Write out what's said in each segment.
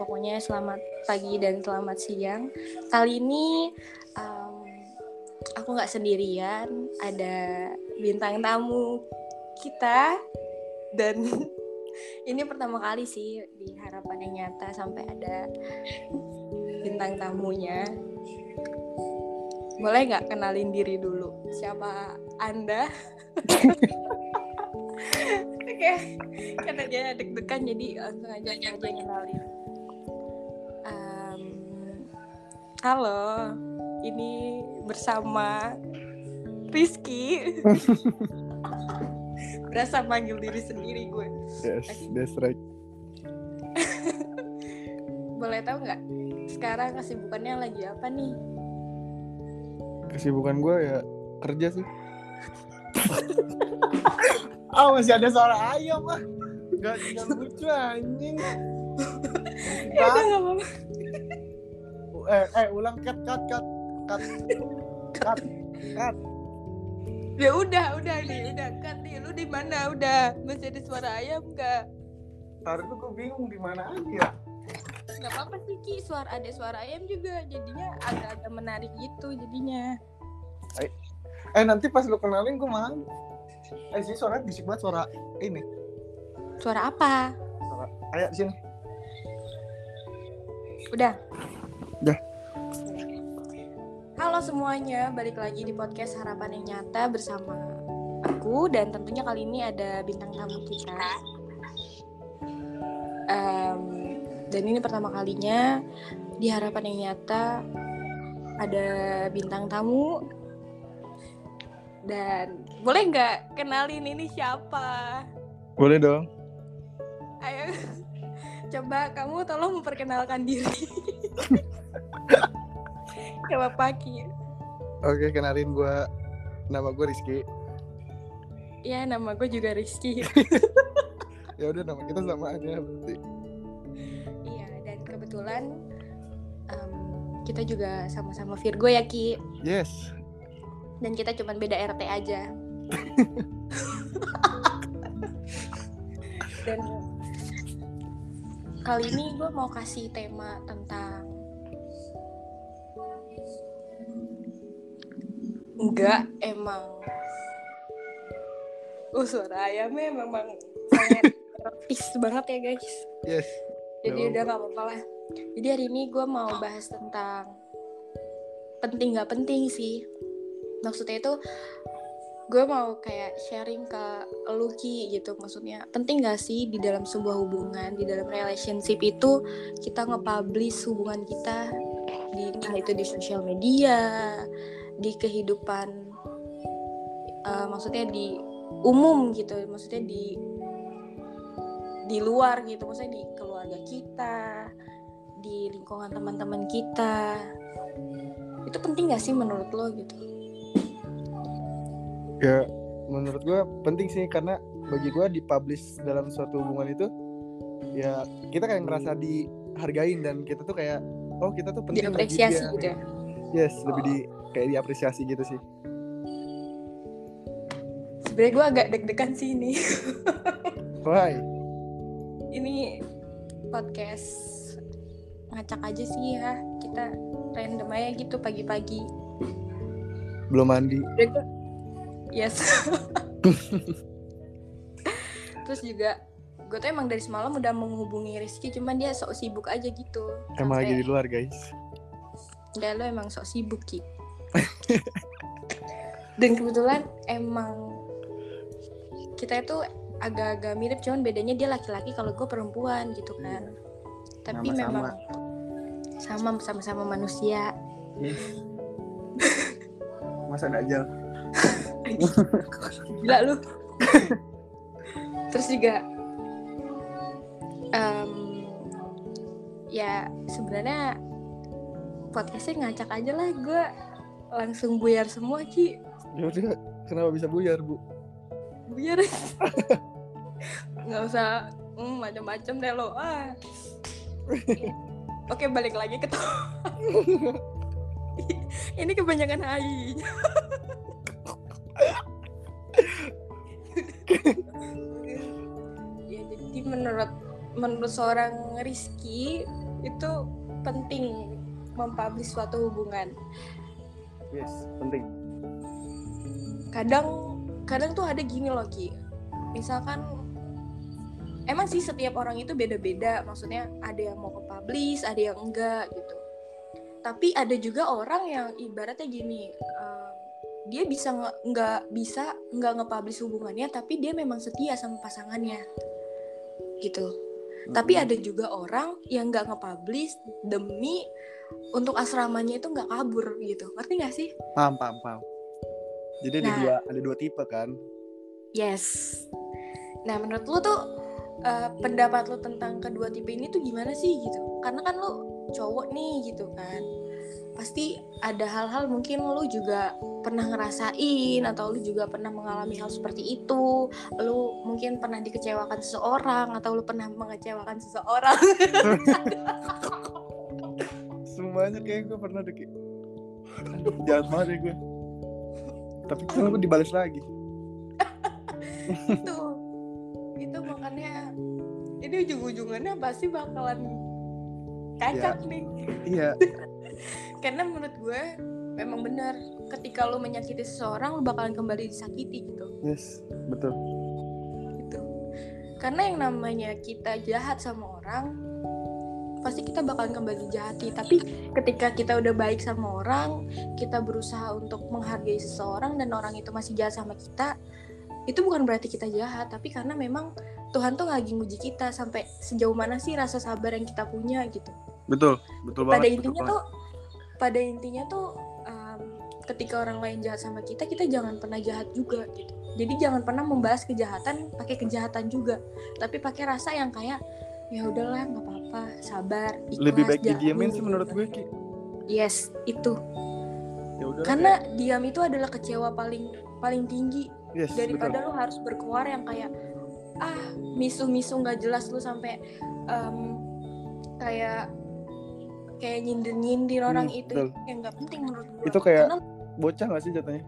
pokoknya selamat pagi dan selamat siang. Kali ini um, aku nggak sendirian, ada bintang tamu kita dan ini pertama kali sih di harapan yang nyata sampai ada bintang tamunya. Boleh nggak kenalin diri dulu? Siapa Anda? Oke, karena dia deg-degan jadi langsung aja aja kenalin. Halo, ini bersama Rizky. Berasa manggil diri sendiri gue. Yes, that's right. Boleh tahu nggak? Sekarang kesibukannya lagi apa nih? Kesibukan gue ya kerja sih. Ah masih ada suara ayam ah. Gak, gak lucu anjing. Ya udah nggak apa-apa. Eh, eh ulang cut cut cut cut cut cut. Ya udah, udah nih, udah kan nih. Lu di mana? Udah masih ada suara ayam nggak? Ntar itu gue bingung di mana aja. Nggak apa-apa sih Ki, suara ada suara ayam juga. Jadinya agak-agak menarik gitu jadinya. Eh nanti pas lu kenalin gue mau. Eh sih suara bisik banget suara ini. Suara apa? Suara di sini. Udah. Halo semuanya, balik lagi di podcast Harapan yang Nyata bersama aku dan tentunya kali ini ada bintang tamu kita. Em, dan ini pertama kalinya di Harapan yang Nyata ada bintang tamu dan boleh nggak kenalin ini siapa? Boleh dong. Ayo, coba kamu tolong memperkenalkan diri. Apa-apa, Ki. Oke, kenalin gue. Nama gue Rizky. Ya, nama gue juga Rizky. Ya udah nama kita sama aja berarti. iya, dan kebetulan em, kita juga sama-sama Virgo ya, Ki. Yes. Dan kita cuma beda RT aja. dan kali ini gue mau kasih tema tentang enggak emang. Uh suara ayamnya memang sangat erotis banget ya guys. Yes. jadi udah gak apa-apa lah. Jadi hari ini gue mau bahas tentang penting gak penting sih. Maksudnya itu gue mau kayak sharing ke Lucky gitu. Maksudnya penting gak sih di dalam sebuah hubungan di dalam relationship itu kita nge-publish hubungan kita di entah itu di sosial media di kehidupan eh, maksudnya di umum gitu maksudnya di di luar gitu maksudnya di keluarga kita di lingkungan teman-teman kita. Itu penting gak sih menurut lo gitu? Ya menurut gue penting sih karena bagi gue dipublish dalam suatu hubungan itu ya kita kayak ngerasa dihargain dan kita tuh kayak oh kita tuh penting diapresiasi dia. gitu ya? Yes, lebih di kayak diapresiasi gitu sih. sebenarnya gue agak deg-degan sih ini Why? ini podcast ngacak aja sih ya kita random aja gitu pagi-pagi Belum mandi. Yes terus juga gue tuh emang dari semalam udah menghubungi Rizky cuman dia sok sibuk aja gitu Emang lagi di luar guys. Enggak lo emang sok sibuk Ki Dan kebetulan emang Kita itu agak-agak mirip Cuman bedanya dia laki-laki kalau gue perempuan gitu kan Tapi Sama-sama. memang Sama sama-sama manusia Masa dajal. Gila lu Terus juga em, Ya sebenarnya Podcastnya ngacak aja lah Gue langsung buyar semua Ki Ya udah, kenapa bisa buyar bu? biar nggak usah hmm, macam-macam deh lo. Ah. Oke balik lagi ke ini kebanyakan hai ya jadi menurut menurut seorang Rizky itu penting mempublish suatu hubungan yes penting. Kadang kadang tuh ada gini loh Ki. Misalkan emang sih setiap orang itu beda-beda. Maksudnya ada yang mau ke publish ada yang enggak gitu. Tapi ada juga orang yang ibaratnya gini um, dia bisa nggak bisa nggak nge-publish hubungannya tapi dia memang setia sama pasangannya. Gitu. Tapi Mm-mm. ada juga orang yang nggak nge-publish demi untuk asramanya itu nggak kabur gitu ngerti nggak sih paham paham paham jadi ada Nah. dua ada dua tipe kan Yes. Nah, menurut lu tuh eh, pendapat lu tentang kedua tipe ini tuh gimana sih gitu? Karena kan lu cowok nih gitu kan. Pasti ada hal-hal mungkin lu juga pernah ngerasain atau lu juga pernah mengalami hal seperti itu. Lu mungkin pernah dikecewakan seseorang atau lu pernah mengecewakan seseorang. semuanya kayak gue pernah deh kayak jahat banget ya gue tapi kan gue dibalas lagi. Itu. Itu makanya ini ujung-ujungannya pasti bakalan kacak nih. iya. Karena menurut gue memang benar ketika lo menyakiti seseorang lo bakalan kembali disakiti gitu. Yes betul. Gitu. Karena yang namanya kita jahat sama orang pasti kita bakalan kembali dijahati tapi ketika kita udah baik sama orang kita berusaha untuk menghargai seseorang dan orang itu masih jahat sama kita itu bukan berarti kita jahat tapi karena memang Tuhan tuh lagi nguji kita sampai sejauh mana sih rasa sabar yang kita punya gitu. Betul betul pada banget intinya betul tuh pada intinya tuh um, ketika orang lain jahat sama kita kita jangan pernah jahat juga gitu. Jadi jangan pernah membahas kejahatan pakai kejahatan juga. Tapi pakai rasa yang kayak ya udahlah nggak apa-apa sabar banget. ikhlas lebih baik didiemin sih menurut gue Ki. Yes itu. Ya udah karena diam itu adalah kecewa paling paling tinggi. Yes daripada betul. lu harus berkeluar yang kayak ah misu-misu nggak jelas lu sampai em, kayak kayak nyindir-nyindir orang Hmm, itu betul. yang nggak penting menurut gue Itu kayak- karena bocah gak sih jatuhnya?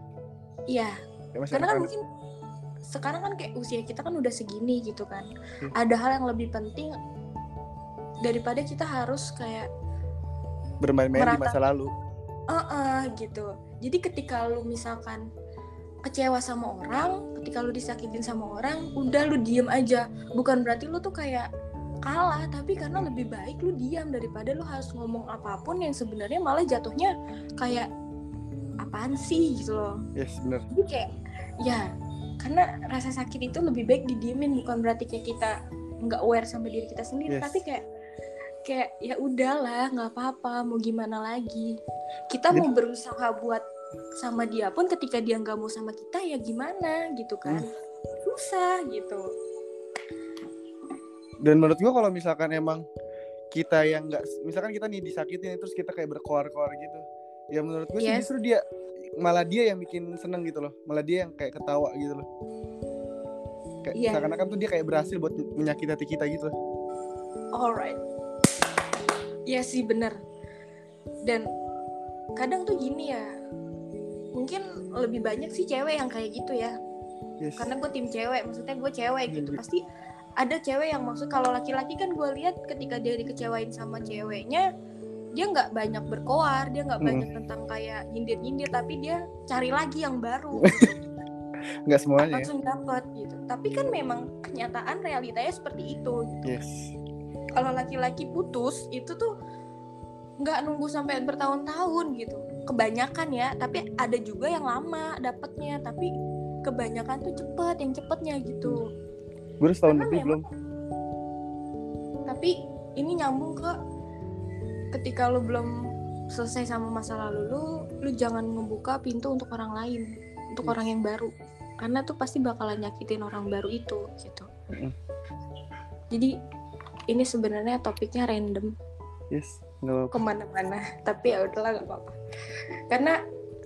Iya. Karena kan mungkin sekarang kan kayak usia kita kan udah segini gitu kan. Hmm. ada hal yang lebih penting daripada kita harus kayak bermain-main di masa lalu. Eh gitu. Jadi ketika lu misalkan kecewa sama orang ketika lu disakitin sama orang udah lu diem aja. Bukan berarti lu tuh kayak kalah tapi karena lebih baik lu diam daripada lu harus ngomong apa pun yang sebenarnya malah jatuhnya kayak apaan sih? gitu loh. Yes bener. Jadi kayak ya karena rasa sakit itu lebih baik didiemin. Bukan berarti kayak kita nggak aware sama diri kita sendiri Yes. tapi kayak kayak ya udahlah nggak apa-apa mau gimana lagi. Kita Jadi- mau berusaha buat sama dia pun ketika dia nggak mau sama kita ya gimana gitu kan? Hmm. susah gitu. Dan menurut gua kalau misalkan emang kita yang nggak misalkan kita nih disakitin terus kita kayak berkoar-koar gitu ya menurut gue sih Yes. justru dia malah dia yang bikin seneng gitu loh. Malah dia yang kayak ketawa gitu loh. Kayak Iya. seakan-akan tuh dia kayak berhasil buat menyakiti hati kita gitu alright ya sih bener. Dan kadang tuh gini ya mungkin lebih banyak sih cewek yang kayak gitu ya. Yes. Karena gue tim cewek maksudnya gue cewek gitu. Iya. pasti ada cewek yang maksud kalau laki-laki kan gue lihat ketika dia dikecewain sama ceweknya dia nggak banyak berkoar dia nggak Mm. banyak tentang kayak nyindir-nyindir tapi dia cari lagi yang baru. Nggak semuanya ya? langsung dapat gitu. Tapi kan memang kenyataan realitanya seperti itu yes kalau laki-laki putus itu tuh nggak nunggu sampai bertahun-tahun gitu. Kebanyakan ya tapi ada juga yang lama dapetnya tapi kebanyakan tuh cepet yang cepetnya gitu. Gue udah setahun lebih memang- belum. Tapi ini nyambung ke ketika lu belum selesai sama masa lalu lu lu jangan ngebuka pintu untuk orang lain untuk Yes. orang yang baru. Karena tuh pasti bakalan nyakitin orang baru itu gitu. Mm-mm. jadi ini sebenarnya topiknya random. Yes nggak apa-apa. Ke mana-mana tapi ya udahlah gak apa-apa. Karena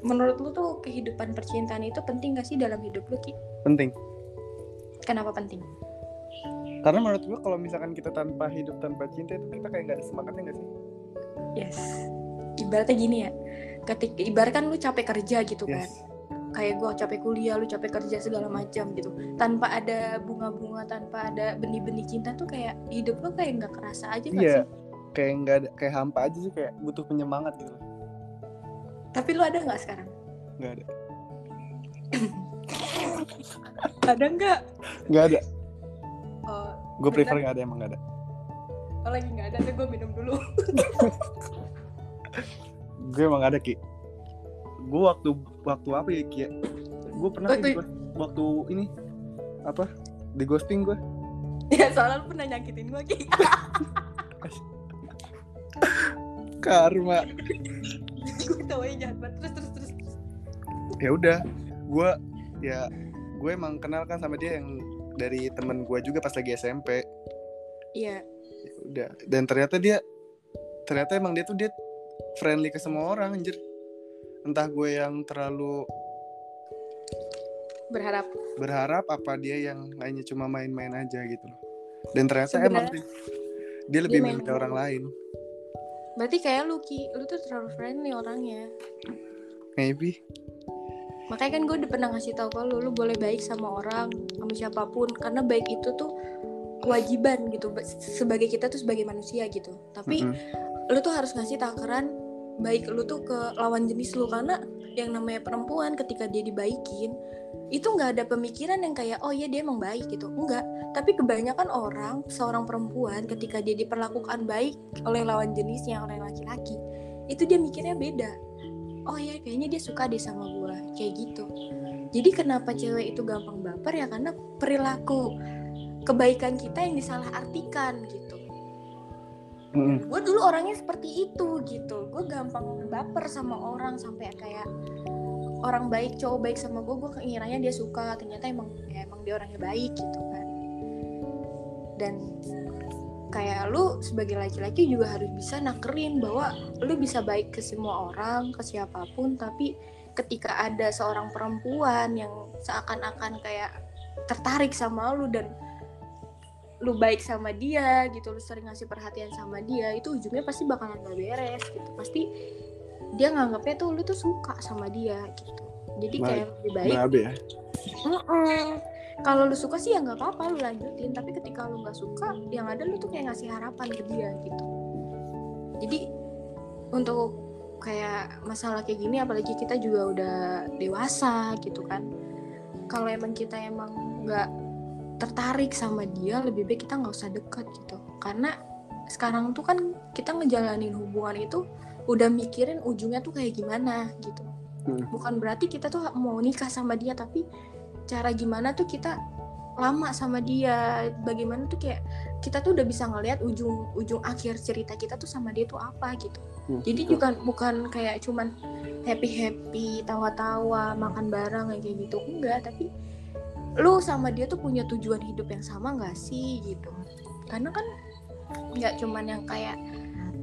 menurut lu tuh kehidupan percintaan itu penting gak sih dalam hidup lu Ki? penting. Kenapa penting? Karena menurut gue kalau misalkan kita tanpa hidup tanpa cinta itu kita kayak nggak ada semangatnya nggak sih? Yes. Ibaratnya gini ya ketika ibarat kan lu capek kerja gitu kan. Yes kayak gua capek kuliah lu capek kerja segala macam gitu tanpa ada bunga-bunga tanpa ada benih-benih cinta tuh kayak hidup lu kayak nggak kerasa aja nggak Iya. sih kayak nggak ada kayak hampa aja sih kayak butuh penyemangat gitu Tapi lu ada nggak sekarang? nggak ada Ada nggak? nggak ada Oh, gue prefer nggak ada emang nggak ada oh lagi nggak ada, tuh gue minum dulu. gue emang ada ki gue waktu waktu apa ya ki gue pernah Waktu- ghost- waktu ini apa di ghosting gue ya soalnya lu pernah nyakitin gue Ki. karma gue tau aja jahat banget. Terus terus terus. ya udah gue ya gue emang kenal kan sama dia yang dari temen gue juga pas lagi SMP Iya. Ya udah dan ternyata dia ternyata emang dia tuh dia friendly ke semua orang anjir entah gue yang terlalu Berharap. berharap apa dia yang hanya cuma main-main aja gitu loh dan ternyata Sebenarnya- emang sih, dia lebih milih orang lain Berarti kayak lu Ki, lu tuh terlalu friendly orangnya. maybe Makanya kan gue udah pernah ngasih tau ke lu, lu boleh baik sama orang, sama siapa pun, karena baik itu tuh kewajiban gitu, ba- sebagai kita tuh sebagai manusia gitu. Tapi Mm-mm. lu tuh harus ngasih takaran baik lu tuh ke lawan jenis lu karena yang namanya perempuan ketika dia dibaikin itu nggak ada pemikiran yang kayak oh iya dia emang baik gitu. Enggak tapi kebanyakan orang seorang perempuan ketika dia diperlakukan baik oleh lawan jenisnya oleh laki-laki itu dia mikirnya beda. Oh ya kayaknya dia suka deh sama gua kayak gitu. Jadi kenapa cewek itu gampang baper? Ya karena perilaku kebaikan kita yang disalahartikan gitu Mm-mm. gue dulu orangnya seperti itu gitu. Gue gampang baper sama orang sampai kayak orang baik cowok baik sama gue gue ngiranya dia suka. Ternyata emang ya emang dia orangnya baik gitu kan. Dan kayak lu sebagai laki-laki juga harus bisa nakerin bahwa lu bisa baik ke semua orang ke siapa pun. Tapi ketika ada seorang perempuan yang seakan-akan kayak tertarik sama lu dan lu baik sama dia gitu lu sering ngasih perhatian sama dia itu ujungnya pasti bakalan gak beres gitu. Pasti dia nganggapnya tuh lu tuh suka sama dia gitu. Jadi kayak lebih baik Babe ya? Mm-mm. kalau lu suka sih ya nggak apa-apa lu lanjutin. Tapi ketika lu nggak suka yang ada lu tuh kayak ngasih harapan ke dia gitu. Jadi untuk kayak masalah kayak gini apalagi kita juga udah dewasa gitu kan. Kalau emang kita emang nggak tertarik sama dia lebih baik kita nggak usah deket gitu. Karena sekarang tuh kan kita ngejalanin hubungan itu udah mikirin ujungnya tuh kayak gimana gitu. Hmm. bukan berarti kita tuh mau nikah sama dia tapi cara gimana tuh kita lama sama dia. Bagaimana tuh kayak kita tuh udah bisa ngelihat ujung ujung akhir cerita kita tuh sama dia tuh apa gitu. Hmm, jadi betul. juga bukan kayak cuman happy happy tawa-tawa makan bareng kayak gitu. Enggak tapi lu sama dia tuh punya tujuan hidup yang sama nggak sih gitu karena kan nggak cuman yang kayak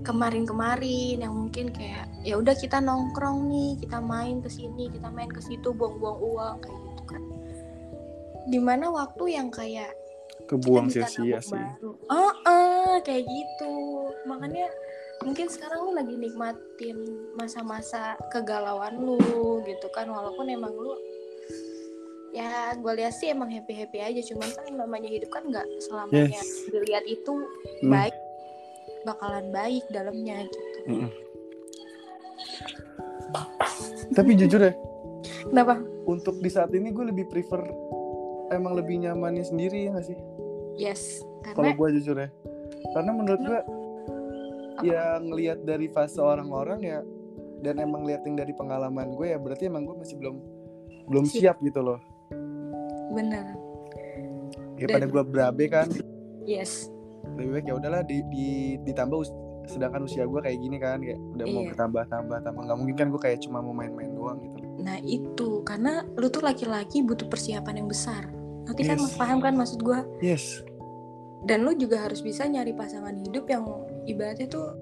kemarin-kemarin yang mungkin kayak ya udah kita nongkrong nih kita main ke sini kita main ke situ buang-buang uang kayak gitu kan di mana waktu yang kayak kebuang sia-sia sih baru. Oh, eh, kayak gitu. Makanya mungkin sekarang lu lagi nikmatin masa-masa kegalauan lu gitu kan walaupun emang lu ya gue lihat sih emang happy happy aja cuman kan namanya hidup kan nggak selamanya Yes. dilihat itu Hmm. baik bakalan baik dalamnya gitu Mm-mm. tapi jujur ya kenapa untuk di saat ini gue lebih prefer emang lebih nyamannya sendiri ya gak sih yes kalau karena gue jujur ya karena menurut gue apa? ya ngelihat dari fase orang-orang ya dan emang lihat yang dari pengalaman gue ya berarti emang gue masih belum belum Siap. siap gitu loh bener. Ya Dan- pada gue berabe kan. Yes. Lebih baik ya udahlah di, di ditambah us- sedangkan usia gue kayak gini kan kayak udah mau Iya. bertambah tambah tambah. Nggak mungkin kan gue kayak cuma mau main-main doang gitu. Nah itu. Karena lu tuh laki-laki butuh persiapan yang besar. Nanti kan Yes. paham kan maksud gue yes. Dan lu juga harus bisa nyari pasangan hidup yang ibaratnya tuh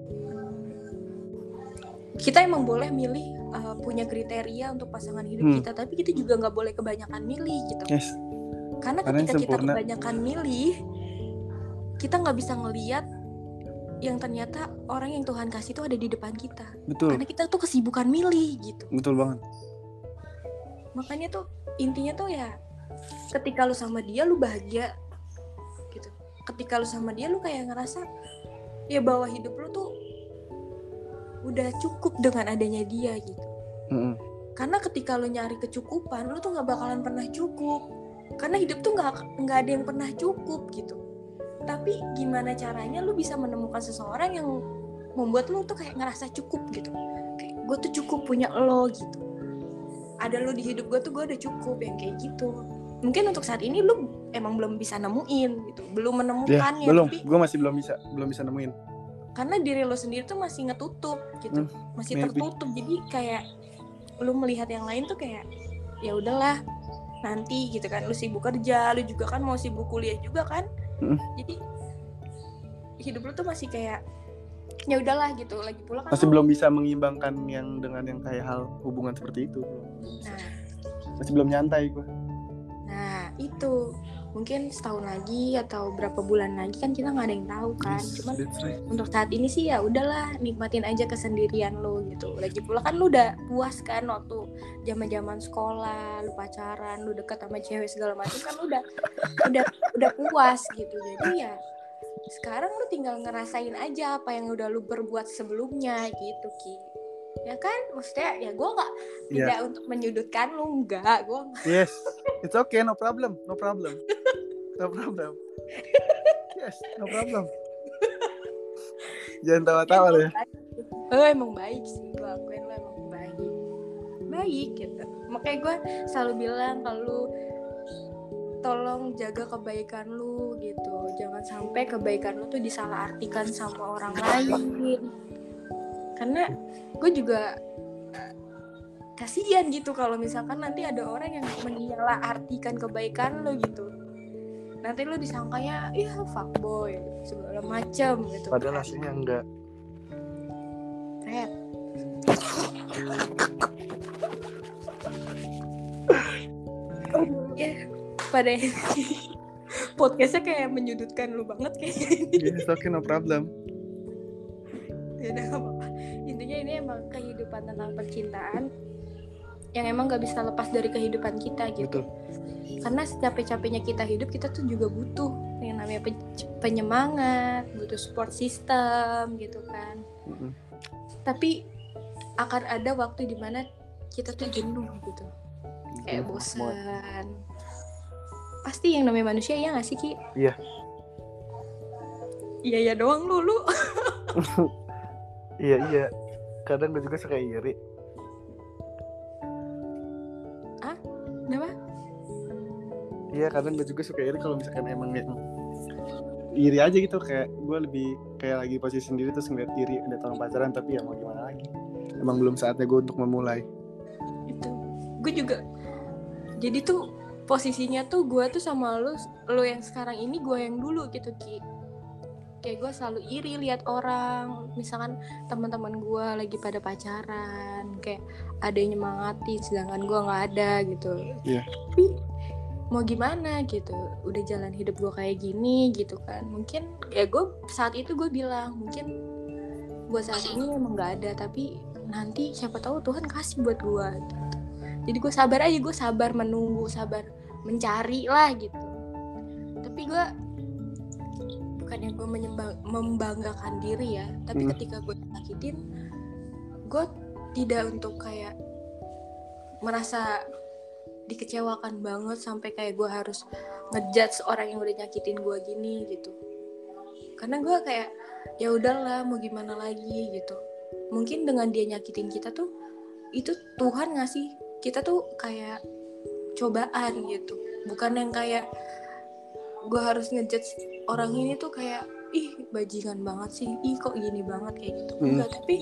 kita emang boleh milih uh, punya kriteria untuk pasangan hidup Hmm. kita tapi kita juga nggak boleh kebanyakan milih gitu. Yes. Karena ketika kita sempurna. kebanyakan milih kita nggak bisa ngeliat yang ternyata orang yang Tuhan kasih itu ada di depan kita. Betul. Karena kita tuh kesibukan milih gitu. Betul banget. Makanya tuh intinya tuh ya ketika lu sama dia lu bahagia gitu. Ketika lu sama dia lu kayak ngerasa ya bahwa hidup lu tuh udah cukup dengan adanya dia gitu. Mm-mm. karena ketika lu nyari kecukupan lu tuh nggak bakalan pernah cukup. Karena hidup tuh nggak nggak ada yang pernah cukup gitu. Tapi gimana caranya lu bisa menemukan seseorang yang membuat lu tuh kayak ngerasa cukup gitu? Kayak gue tuh cukup punya lo gitu. Ada lu di hidup gue tuh gue udah cukup yang kayak gitu. Mungkin untuk saat ini lu emang belum bisa nemuin gitu. Belum Ya, menemukannya belum. tapi Gue masih belum bisa, belum bisa nemuin. Karena diri lo sendiri tuh masih ngetutup gitu Hmm, masih maybe. tertutup jadi kayak lu melihat yang lain tuh kayak ya udahlah nanti gitu kan lu sibuk kerja lu juga kan mau sibuk kuliah juga kan Hmm. jadi hidup lu tuh masih kayak ya udahlah gitu lagi pula kan Masih lu- belum bisa mengimbangkan yang dengan yang kayak hal hubungan seperti itu. Nah Masih belum nyantai gue. nah itu mungkin setahun lagi atau berapa bulan lagi kan kita nggak ada yang tahu kan. Cuman untuk saat ini sih ya udahlah nikmatin aja kesendirian lo gitu. Lagi pula kan lu udah puas kan waktu zaman zaman sekolah lu pacaran lu deket sama cewek segala macam kan lu udah udah udah puas gitu. Jadi ya sekarang lu tinggal ngerasain aja apa yang udah lu berbuat sebelumnya gitu ki ya kan? Maksudnya ya gue nggak Iya. tidak untuk menyudutkan lu enggak gue Yes, it's okay, no problem, no problem, no problem. Yes, no problem. Jangan tawa-tawa deh. lo emang baik sih gue akuin lo emang baik. Baik gitu. Makanya gue selalu bilang kalau tolong jaga kebaikan lu gitu. Jangan sampai kebaikan lu tuh disalahartikan sama orang lain karena gue juga eh, kasihan gitu kalau misalkan nanti ada orang yang menyalahartikan kebaikan lu gitu nanti lu disangkanya iya fuckboy segala macem gitu Padahal kan. aslinya enggak. Red. ya pada podcastnya kayak menyudutkan lu banget kayaknya ini Yes, okay, no problem. ya udah intinya ini emang kehidupan tentang percintaan yang emang gak bisa lepas dari kehidupan kita gitu Betul. karena secapek-capeknya kita hidup kita tuh juga butuh yang namanya pe- penyemangat butuh support system gitu kan Mm-mm. tapi akan ada waktu di mana kita tuh jenuh gitu kayak bosan pasti yang namanya manusia ya gak sih ki Iya. iya iya doang lu lu Iya, iya. Kadang gue juga suka iri. kenapa? Iya, kadang gue juga suka iri kalau misalkan emang yang iri aja gitu. Kayak gue lebih kayak lagi posisi sendiri terus ngeliat iri ada orang pacaran tapi ya mau gimana lagi? Emang belum saatnya gue untuk memulai. Itu. Gue juga jadi tuh posisinya tuh gue tuh sama lu lu yang sekarang ini gue yang dulu gitu ki kayak gue selalu iri lihat orang. Misalkan teman-teman gue lagi pada pacaran kayak ada yang nyemangatin sedangkan gue nggak ada gitu. Iya. tapi mau gimana gitu? Udah jalan hidup gue kayak gini gitu kan. Mungkin ya gue saat itu gue bilang mungkin buat saat ini emang nggak ada tapi nanti siapa tahu Tuhan kasih buat gue gitu. jadi gue sabar aja gue sabar menunggu sabar mencari lah gitu. Tapi gue bukannya gue menyembang- membanggakan diri ya tapi Hmm. ketika gue nyakitin gue tidak untuk kayak merasa dikecewakan banget sampai kayak gue harus ngejudge orang yang udah nyakitin gue gini gitu. Karena gue kayak ya udahlah mau gimana lagi gitu. Mungkin dengan dia nyakitin kita tuh itu Tuhan ngasih kita tuh kayak cobaan gitu. Bukan yang kayak gue harus ngejudge orang ini tuh kayak ih bajingan banget sih. Ih kok gini banget kayak gitu. Hmm. enggak tapi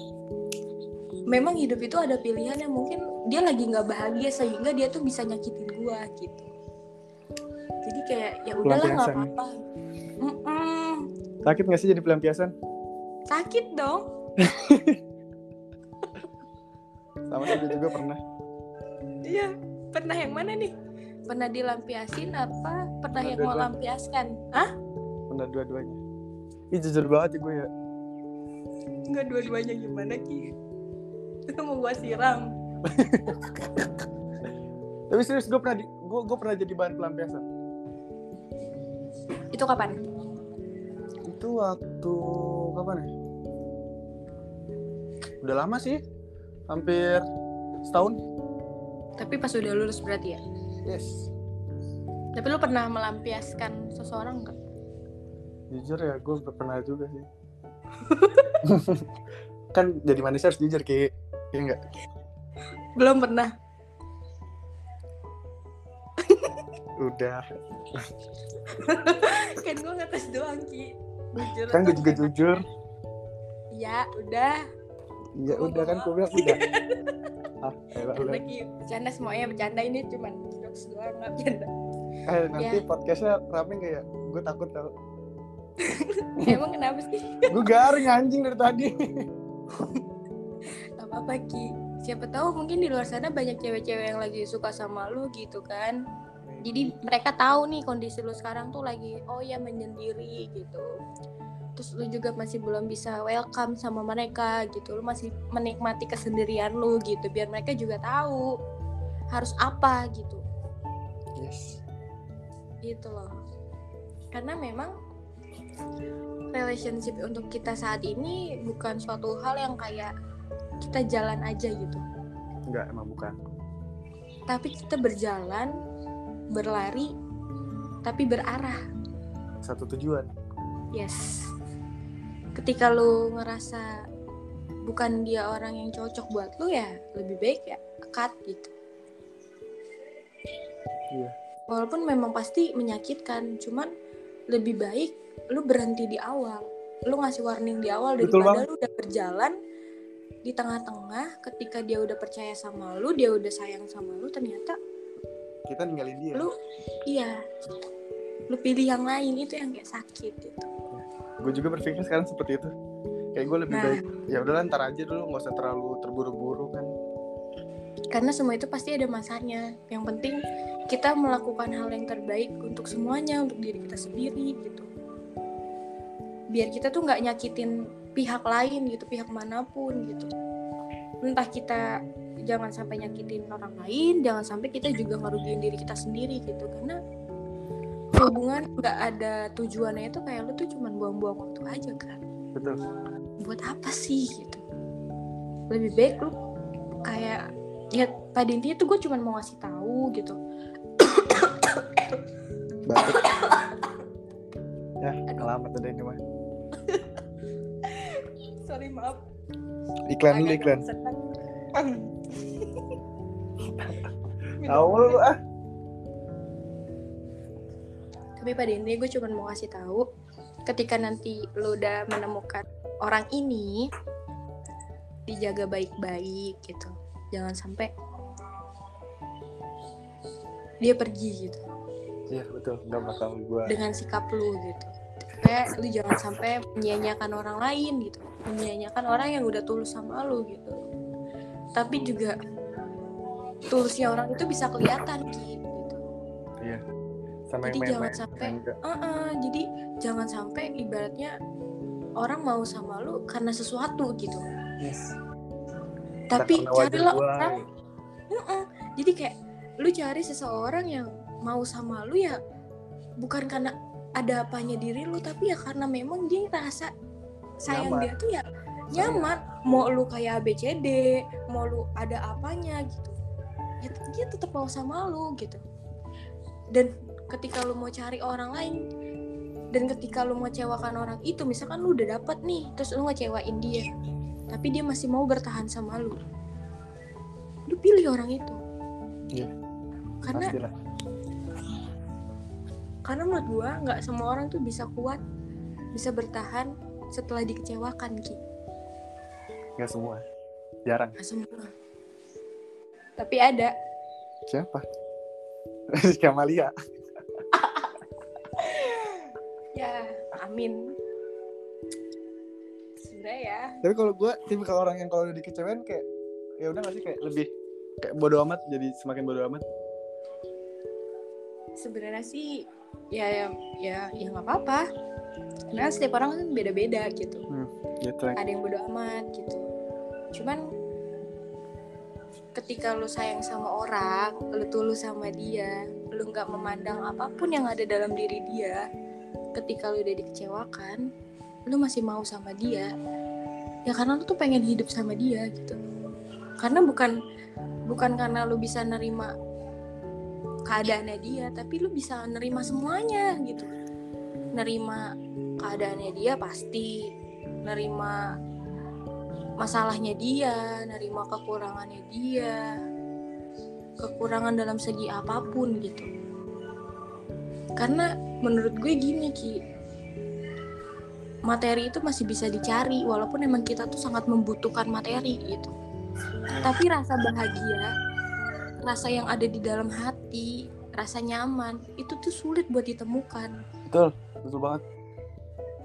memang hidup itu ada pilihan yang mungkin dia lagi nggak bahagia sehingga dia tuh bisa nyakitin gue gitu. Jadi kayak ya udahlah nggak apa-apa. Sakit gak sih jadi pelampiasan? Sakit dong. Sama gue juga pernah. Iya pernah yang mana nih pernah dilampiasin apa? Pernah yang mau lampiaskan? Ah pernah dua-duanya. Ih jujur banget ya gue ya. Nggak dua-duanya gimana ki? Itu mau gua siram. Tapi serius gue pernah di, gue, gue pernah jadi bahan pelampiasan. Itu kapan? Itu waktu kapan ya? Udah lama sih. Hampir setahun. Tapi pas udah lulus berarti ya. Yes Tapi lu pernah melampiaskan seseorang nggak? jujur ya gue pernah juga sih kan jadi manusia harus jujur kayak ya enggak Belum pernah. udah kan gue ngetes doang ki. Jujur. kan gue juga jujur Ya udah. ya udah kan gue bilang udah ah. Lagi bercanda semuanya bercanda. Ini cuman jokes doang nggak bercanda. eh nanti Ya. podcastnya rame nggak ya? Gue takut tau. Emang kenapa sih? gue garing anjing dari tadi. Gak apa-apa Ki. Siapa tahu mungkin di luar sana banyak cewek-cewek yang lagi suka sama lu gitu kan. Jadi mereka tahu nih kondisi lu sekarang tuh lagi Oh ya menyendiri gitu Terus lu juga masih belum bisa welcome sama mereka gitu. Lu masih menikmati kesendirian lu gitu Biar mereka juga tahu Harus apa gitu. Yes. Gitu loh. Karena memang relationship untuk kita saat ini bukan suatu hal yang kayak kita jalan aja gitu. Enggak emang bukan. Tapi kita berjalan berlari tapi berarah. Satu tujuan. Yes ketika lu ngerasa bukan dia orang yang cocok buat lu ya lebih baik ya cut gitu Iya. walaupun memang pasti menyakitkan cuman lebih baik lu berhenti di awal lu ngasih warning di awal Betul daripada banget. lu udah berjalan di tengah-tengah ketika dia udah percaya sama lu dia udah sayang sama lu ternyata kita ninggalin dia lu iya lu pilih yang lain itu yang kayak sakit gitu gue juga berpikir sekarang seperti itu. Kayak gue lebih Nah. baik ya udahlah ntar aja dulu nggak usah terlalu terburu-buru kan. Karena semua itu pasti ada masanya. Yang penting kita melakukan hal yang terbaik untuk semuanya untuk diri kita sendiri gitu. Biar kita tuh nggak nyakitin pihak lain gitu pihak mana pun gitu. Entah kita jangan sampai nyakitin orang lain jangan sampai kita juga ngerugiin diri kita sendiri gitu. Karena hubungan nggak ada tujuannya itu kayak lu tuh cuman buang-buang waktu aja kan betul. Buat apa sih gitu. Lebih baik lu kayak ya pada intinya tuh gue cuma mau ngasih tahu gitu. Batuk ya alamat ada ini mah. Sorry maaf. Iklan dulu iklan. tahu lu ah tapi pada intinya gue cuma mau kasih tahu ketika nanti lu udah menemukan orang ini dijaga baik-baik gitu. Jangan sampai dia pergi gitu. Iya betul. Nggak bakal gue dengan sikap lu gitu. Kayak lu jangan sampai menyia-nyiakan orang lain gitu. Menyia-nyiakan orang yang udah tulus sama lu gitu. Tapi juga tulusnya orang itu bisa kelihatan gitu sama Jadi yang jangan main-main sampai- enggak Uh-uh, jadi jangan sampai ibaratnya orang mau sama lu karena sesuatu gitu. Yes. Tapi carilah orang Uh-uh. jadi kayak lu cari seseorang yang mau sama lu ya bukan karena ada apanya diri lu tapi ya karena memang dia rasa sayang Nyaman. dia tuh ya nyaman. Mau lu kayak ABCD mau lu ada apanya gitu ya dia tetap mau sama lu gitu. Dan ketika lu mau cari orang lain dan ketika lu mengecewakan orang itu misalkan lu udah dapet nih terus lu ngecewain dia tapi dia masih mau bertahan sama lu lu pilih orang itu. Iya. karena pastilah. karena menurut gua nggak semua orang tuh bisa kuat bisa bertahan setelah dikecewakan ki. Nggak semua. Jarang. Nggak semua. Tapi ada. Siapa? Rizky Amalia ya amin. Sebenarnya ya. Tapi kalau gue tipe kalau orang yang kalau udah dikecewain kayak ya udah nggak sih kayak lebih kayak bodo amat jadi semakin bodo amat. Sebenarnya sih ya ya ya ya nggak apa-apa. Karena setiap orang kan beda-beda gitu. Gitu ada yang bodo amat gitu. Cuman ketika lu sayang sama orang lu tulus sama dia lu nggak memandang apa pun yang ada dalam diri dia ketika lu udah dikecewakan lu masih mau sama dia. Ya karena lu tuh pengen hidup sama dia gitu. Karena bukan bukan karena lu bisa nerima keadaannya dia tapi lu bisa nerima semuanya gitu. Nerima keadaannya dia pasti. Nerima masalahnya dia nerima kekurangannya dia kekurangan dalam segi apa pun gitu. Karena menurut gue gini Ki. Materi itu masih bisa dicari walaupun emang kita tuh sangat membutuhkan materi gitu. Tapi rasa bahagia rasa yang ada di dalam hati rasa nyaman itu tuh sulit buat ditemukan. Betul betul banget.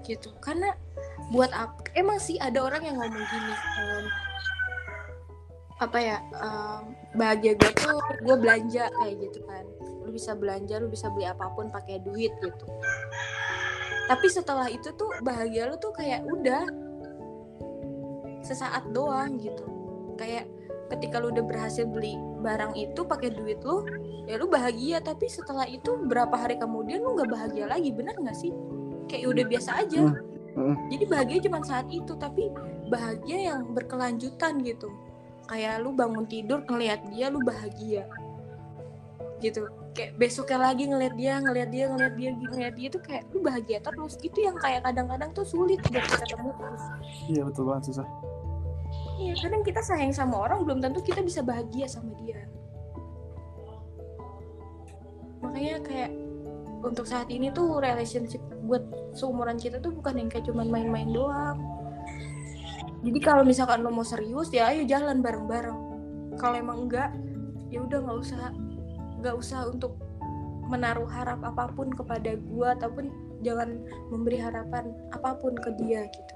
Gitu. Karena buat apa emang sih ada orang yang ngomong gini em, apa ya em, bahagia gue tuh gue belanja kayak gitu kan lu bisa belanja lu bisa beli apa pun pakai duit gitu. Tapi setelah itu tuh bahagia lu tuh kayak udah sesaat doang gitu. Kayak ketika lu udah berhasil beli barang itu pakai duit lu ya lu bahagia. Tapi setelah itu berapa hari kemudian lu nggak bahagia lagi bener nggak sih? Kayak udah biasa aja. Hmm. jadi bahagia cuma saat itu tapi bahagia yang berkelanjutan gitu. Kayak lu bangun tidur ngelihat dia lu bahagia. Gitu kayak besoknya lagi ngelihat dia ngelihat dia ngelihat dia ngelihat dia tuh kayak lu bahagia terus itu yang kayak kadang-kadang tuh sulit buat kita temukan iya betul banget susah Iya, kadang kita sayang sama orang belum tentu kita bisa bahagia sama dia. Makanya kayak untuk saat ini tuh relationship buat seumuran kita tuh bukan yang kayak cuman main-main doang. Jadi kalau misalkan lo mau serius ya ayo jalan bareng-bareng. Kalau emang enggak, ya udah nggak usah nggak usah untuk menaruh harap apa pun kepada gua ataupun jangan memberi harapan apa pun ke dia gitu.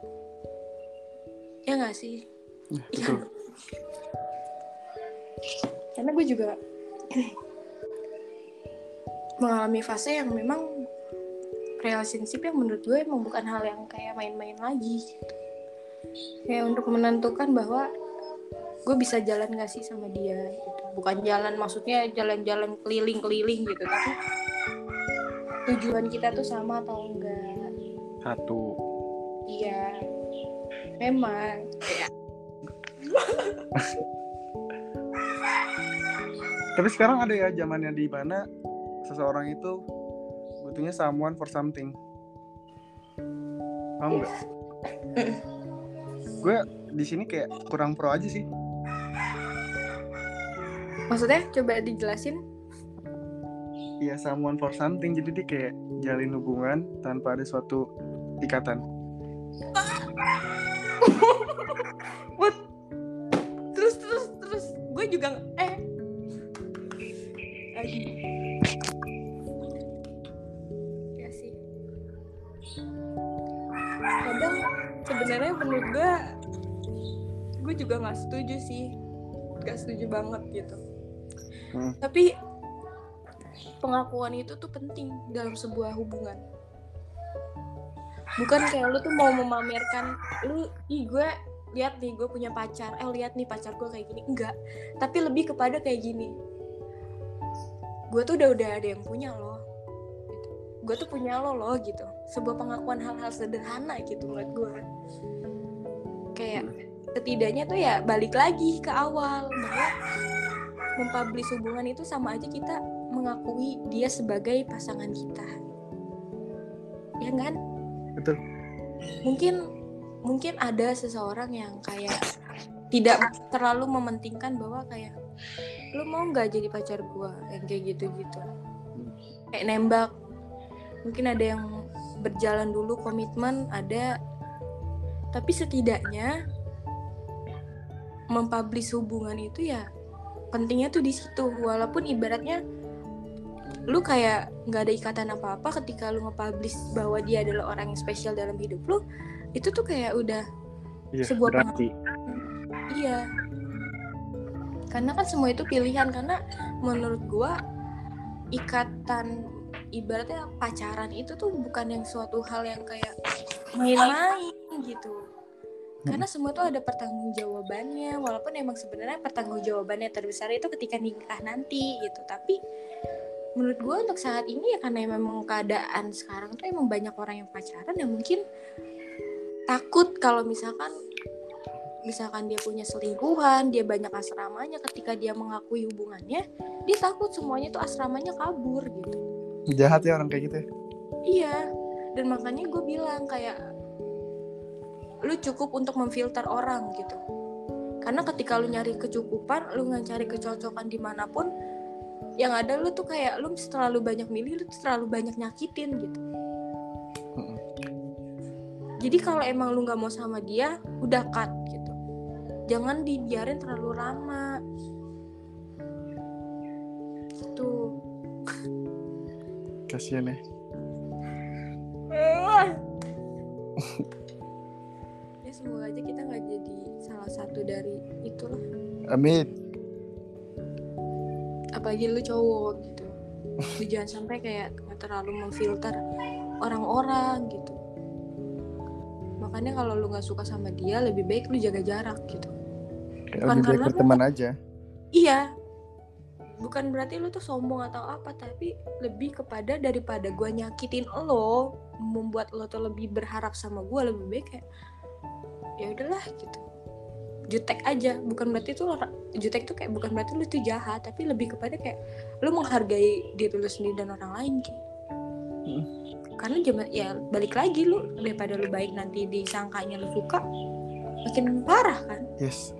Ya nggak sih? Iya, betul karena gue juga mengalami fase yang memang relationship yang menurut gue emang bukan hal yang kayak main-main lagi gitu. kayak untuk menentukan bahwa gue bisa jalan gak sih sama dia gitu. Bukan jalan maksudnya jalan-jalan keliling-keliling gitu tapi tujuan kita tuh sama atau enggak? Satu. Iya. Memang. Ya tapi sekarang ada ya zamannya di mana seseorang itu butuhnya someone for something. Paham nggak? Gue di sini kayak kurang pro aja sih maksudnya coba dijelasin. Iya someone for something. Jadi dia kayak jalin hubungan tanpa ada suatu ikatan. What? Terus terus terus. Gue juga eh. Lagi. Ya sih. Kadang sebenarnya menurut gue gue juga nggak setuju sih. Nggak setuju banget gitu Hmm. tapi pengakuan itu tuh penting dalam sebuah hubungan. Bukan kayak lu tuh mau memamerkan lu ih gue lihat nih gue punya pacar eh lihat nih pacar gue kayak gini. Enggak. Tapi lebih kepada kayak gini. Gue tuh udah udah ada yang punya loh. Gue tuh punya lo loh gitu. Sebuah pengakuan hal-hal sederhana gitu buat gue kayak setidaknya tuh ya balik lagi ke awal bahwa mempublish hubungan itu sama aja kita mengakui dia sebagai pasangan kita. Ya kan? Betul. Mungkin mungkin ada seseorang yang kayak tidak terlalu mementingkan bahwa kayak lu mau nggak jadi pacar gua? Yang kayak gitu gitu kayak nembak. Mungkin ada yang berjalan dulu komitmen ada. Tapi setidaknya mempublish hubungan itu ya pentingnya tuh di situ. Walaupun ibaratnya lu kayak nggak ada ikatan apa-apa ketika lu nge-publish bahwa dia adalah orang yang spesial dalam hidup lu itu tuh kayak udah iya Sebuah berarti. iya. Karena kan semua itu pilihan karena menurut gua ikatan ibaratnya pacaran itu tuh bukan yang suatu hal yang kayak main-main gitu karena semua tuh ada pertanggungjawabannya walaupun emang sebenarnya pertanggungjawabannya terbesar itu ketika nikah nanti gitu tapi menurut gue untuk saat ini ya karena memang keadaan sekarang tuh emang banyak orang yang pacaran ya mungkin takut kalau misalkan misalkan dia punya selingkuhan, dia banyak asramanya ketika dia mengakui hubungannya, dia takut semuanya tuh asramanya kabur gitu. Jahat ya orang kayak gitu ya. Iya, dan makanya gue bilang kayak lu cukup untuk memfilter orang gitu. Karena ketika lu nyari kecukupan, lu nggak cari kecocokan di mana pun, yang ada lu tuh kayak lu terlalu banyak milih, lu terlalu banyak nyakitin gitu. Jadi kalau emang lu nggak mau sama dia, udah cut gitu. Jangan dibiarin terlalu lama. Tuh. Kasian ya. semoga aja kita nggak jadi salah satu dari itulah. Amin. Apalagi lu cowok gitu. Lu jangan sampai kayak terlalu memfilter orang-orang gitu. Makanya kalau lu nggak suka sama dia, lebih baik lu jaga jarak gitu. Bukan lebih baik karena berteman aja. Iya. Bukan berarti lu tuh sombong atau apa, tapi lebih kepada daripada gua nyakitin lo, membuat lo tuh lebih berharap sama gua lebih baik kayak ya udahlah gitu. Jutek aja, bukan berarti orang- jutek tuh kayak bukan berarti lu tuh jahat, tapi lebih kepada kayak lu menghargai diri lu sendiri dan orang lain Ki. Mm. Karena zaman ya balik lagi lu daripada lu baik nanti disangkanya lu suka makin parah kan. Yes.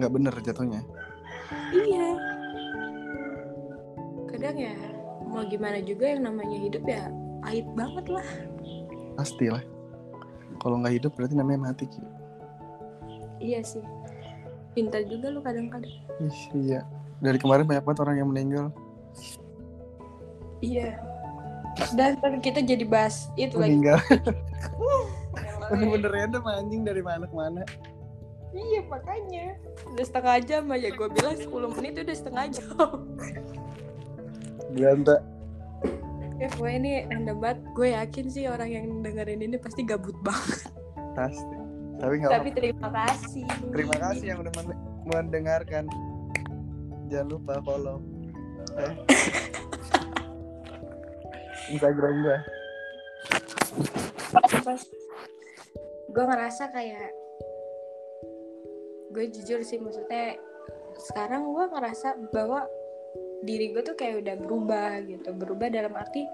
Nggak bener jatuhnya. Iya. Kadang ya mau gimana juga yang namanya hidup ya pahit banget lah. Pasti lah. Kalau nggak hidup berarti namanya mati. Ki. Iya sih. Pintar juga lu kadang-kadang. Ih, iya. Dari kemarin banyak banget orang yang meninggal. Iya. Dan kita jadi bahas itu lagi. Meninggal. Yang lain. Bener-bener random anjing dari mana ke mana. Iya makanya. Udah setengah jam aja gue bilang 10 menit udah setengah jam. Ganta. ya pokoknya ini random banget. Gue yakin sih orang yang dengerin ini pasti gabut banget. Pasti. Tapi nggak Tapi terima kasih. Terima kasih yang udah men- mendengarkan. Jangan lupa follow. Eh. Instagram gue. gue ngerasa kayak gue jujur sih maksudnya sekarang gue ngerasa bahwa diri gue tuh kayak udah berubah gitu berubah dalam arti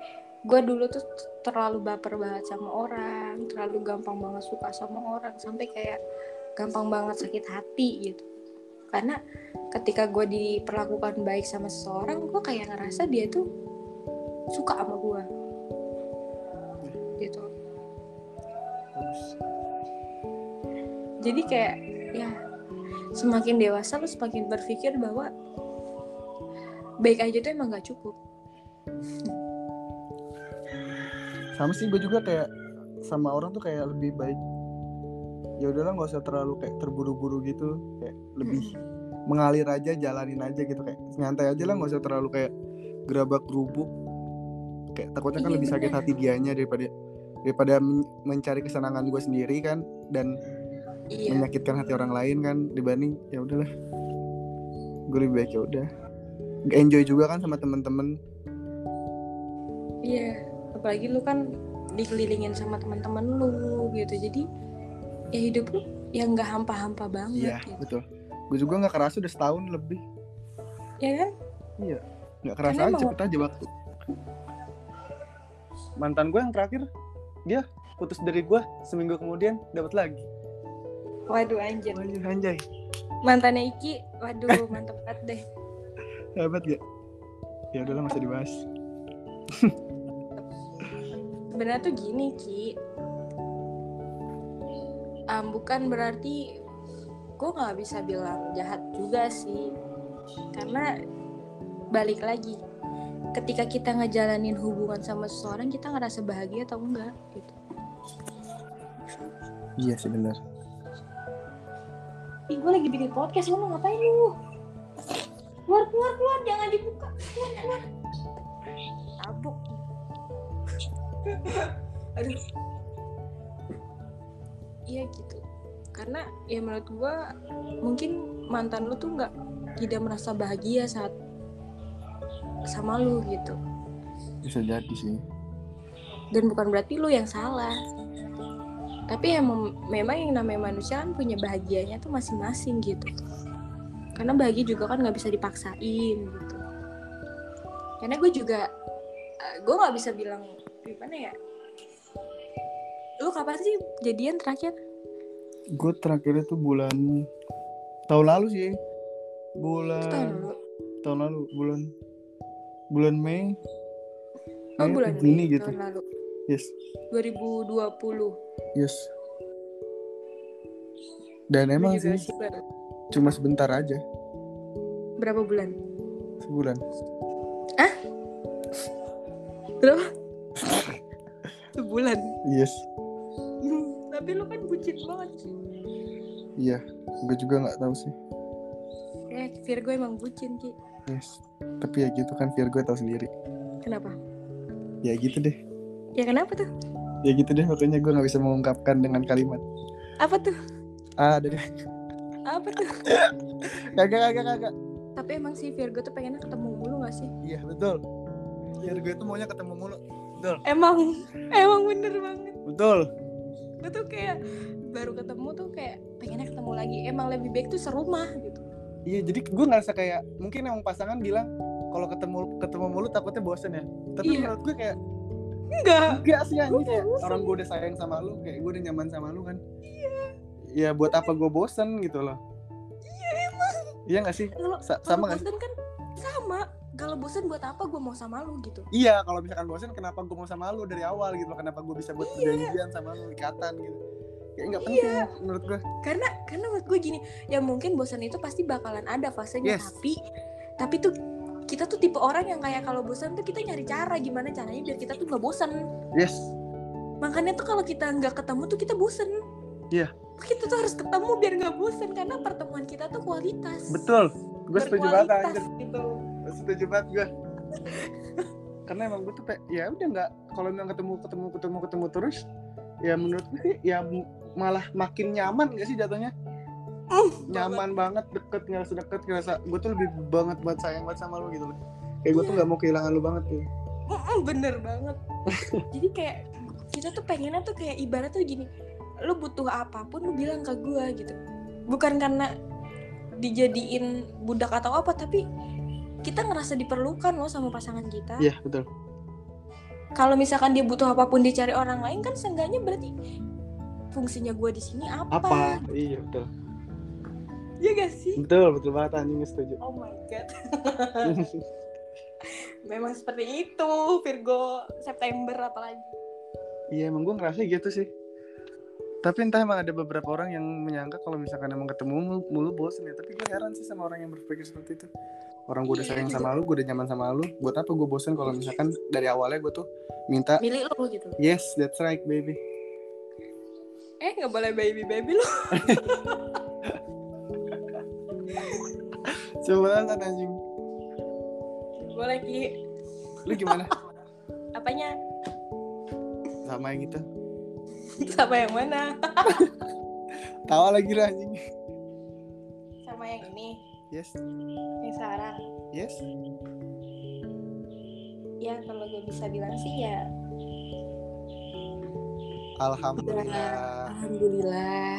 gue dulu tuh terlalu baper banget sama orang terlalu gampang banget suka sama orang sampai kayak gampang banget sakit hati gitu. Karena ketika gue diperlakukan baik sama seseorang gue kayak ngerasa dia tuh suka sama gue gitu. Jadi kayak ya semakin dewasa lu semakin berpikir bahwa baik aja tuh emang gak cukup Sama sih gue juga kayak sama orang tuh kayak lebih baik. Ya udahlah nggak usah terlalu kayak terburu-buru gitu. Kayak lebih mengalir aja, jalanin aja gitu kayak nyantai aja lah nggak usah terlalu kayak gerabak gerubuk. Kayak takutnya kan Iya, lebih sakit bener. hati dianya daripada daripada men- mencari kesenangan gue sendiri kan dan iya menyakitkan hati orang lain kan dibanding ya udahlah gue lebih baik ya udah enjoy juga kan sama temen-temen iya apalagi lu kan dikelilingin sama teman-teman lu gitu. Jadi ya hidup lu yang nggak hampa-hampa banget iya gitu. betul. Gue juga nggak kerasa udah setahun lebih. Ya kan? Nggak kerasa Karena aja cepet aja waktu mantan gue yang terakhir dia putus dari gue seminggu kemudian dapat lagi. Waduh anjir. Anjay anjay. Mantannya Iki. Waduh mantep banget deh. Hebat gak? Ya udahlah masih dibahas sebenarnya tuh gini Ki. Em, bukan berarti gue nggak bisa bilang jahat juga sih. Karena balik lagi ketika kita ngejalanin hubungan sama seseorang kita ngerasa bahagia atau enggak gitu. Iya sih benar. Ih gue lagi bikin podcast lu mau ngapain lu? Keluar keluar keluar jangan dibuka. Keluar keluar. Tabuk aduh. Iya gitu. Karena ya menurut gue mungkin mantan lu tuh nggak tidak merasa bahagia saat sama lu gitu. Bisa jadi sih. Dan bukan berarti lu yang salah. Tapi emang memang yang namanya manusia kan punya bahagianya tuh masing-masing gitu. Karena bahagia juga kan nggak bisa dipaksain gitu. Karena gue juga eh, gue nggak bisa bilang gimana ya? Lu kapan sih jadian terakhir? Gue terakhirnya tuh bulan tahun lalu sih. Itu tahun bulan lalu. tahun lalu bulan bulan Mei. Oh Mei bulan Juni Mei gitu. tahun lalu. Yes. 2020 yes. Dan emang sih cuma sebentar aja. Berapa bulan? Sebulan. Berapa sebulan. Yes. Tapi lu kan bucin banget sih. Iya gue juga nggak tahu sih. Eh Virgo emang bucin Ki. Yes. Tapi ya gitu kan Virgo tahu sendiri. Kenapa? Ya gitu deh. Ya kenapa tuh? Ya gitu deh makanya gue nggak bisa mengungkapkan dengan kalimat. Apa tuh? Ah ada deh. Apa tuh? Kagak kagak kagak. Tapi emang si Virgo tuh pengennya ketemu mulu gak sih? Iya betul. Virgo itu maunya ketemu mulu betul. Emang emang bener banget. Betul. Gue tuh kayak baru ketemu tuh kayak pengennya ketemu lagi. Emang lebih baik tuh serumah gitu. Iya jadi gue ngerasa kayak mungkin emang pasangan bilang kalau ketemu ketemu mulu takutnya bosen ya. Tapi Iya. menurut gue kayak enggak. Enggak sih anjing kayak bosen. orang gue udah sayang sama lu kayak gue udah nyaman sama lu kan. Iya. Ya buat apa gue bosen gitu loh. Iya emang. Iya gak sih? Sa- sama bosen kan sama kalau bosen buat apa gue mau sama lu gitu? Iya kalau misalkan bosen kenapa gue mau sama lu dari awal gitu? Kenapa gue bisa buat Iya. perjanjian sama lu ikatan gitu? Kayak nggak penting menurut gue karena karena menurut gue gini ya mungkin bosan itu pasti bakalan ada fasenya Yes. tapi tapi tuh kita tuh tipe orang yang kayak kalau bosan tuh kita nyari cara gimana caranya biar kita tuh nggak bosan yes. Makanya tuh kalau kita nggak ketemu tuh kita bosen. Iya. kita tuh harus ketemu biar nggak bosen karena pertemuan kita tuh kualitas. Betul. Gue setuju banget gitu setuju banget gue karena emang gue tuh kayak ya udah nggak kalau memang ketemu ketemu ketemu ketemu terus ya menurut gue sih ya malah makin nyaman gak sih jatuhnya? Nyaman banget deket ngerasa deket ngerasa gue tuh lebih banget buat sayang banget sama lu gitu loh. Kayak gue tuh Iya. nggak mau kehilangan lu banget tuh. Bener banget. Jadi kayak kita tuh pengennya tuh kayak ibarat tuh gini lu butuh apa pun lu bilang ke gue gitu. Bukan karena dijadiin budak atau apa tapi kita ngerasa diperlukan loh sama pasangan kita. Iya betul. Kalau misalkan dia butuh apa pun dicari orang lain kan seenggaknya berarti fungsinya gue di sini apa, apa? Iya betul. Ya gak sih? Betul betul banget anjing setuju. Oh my god. Memang seperti itu Virgo. September apalagi. Iya emang gue ngerasa gitu sih tapi entah emang ada beberapa orang yang menyangka kalau misalkan emang ketemu mulu, mulu bosen ya. Tapi gue heran sih sama orang yang berpikir seperti itu. Orang gue udah Iya, sayang juga. sama lu gue udah nyaman sama lu. Buat apa gue bosen kalau misalkan dari awalnya gue tuh minta milik lo gitu. Yes that's right baby. Eh nggak boleh baby baby lo coba banget anjing. Boleh ki. Lu gimana? Apanya? Sama yang itu sama yang mana? Tawa lagi lah anjing. Sama yang ini. Yes. Yang sekarang. Yes. Ya kalau gue bisa bilang sih ya. Alhamdulillah. Alhamdulillah.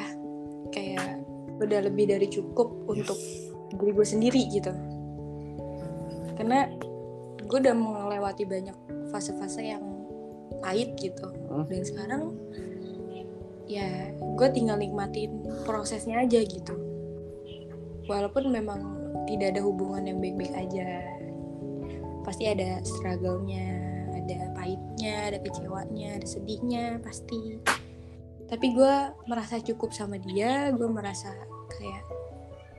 Kayak udah lebih dari cukup untuk diri gue sendiri gitu. Karena gue udah melewati banyak fase-fase yang pahit gitu. Hmm. dan sekarang ya gue tinggal nikmatin prosesnya aja gitu. Walaupun memang tidak ada hubungan yang baik-baik aja. Pasti ada struggle-nya ada pahitnya ada kecewanya ada sedihnya pasti. Tapi gue merasa cukup sama dia gue merasa kayak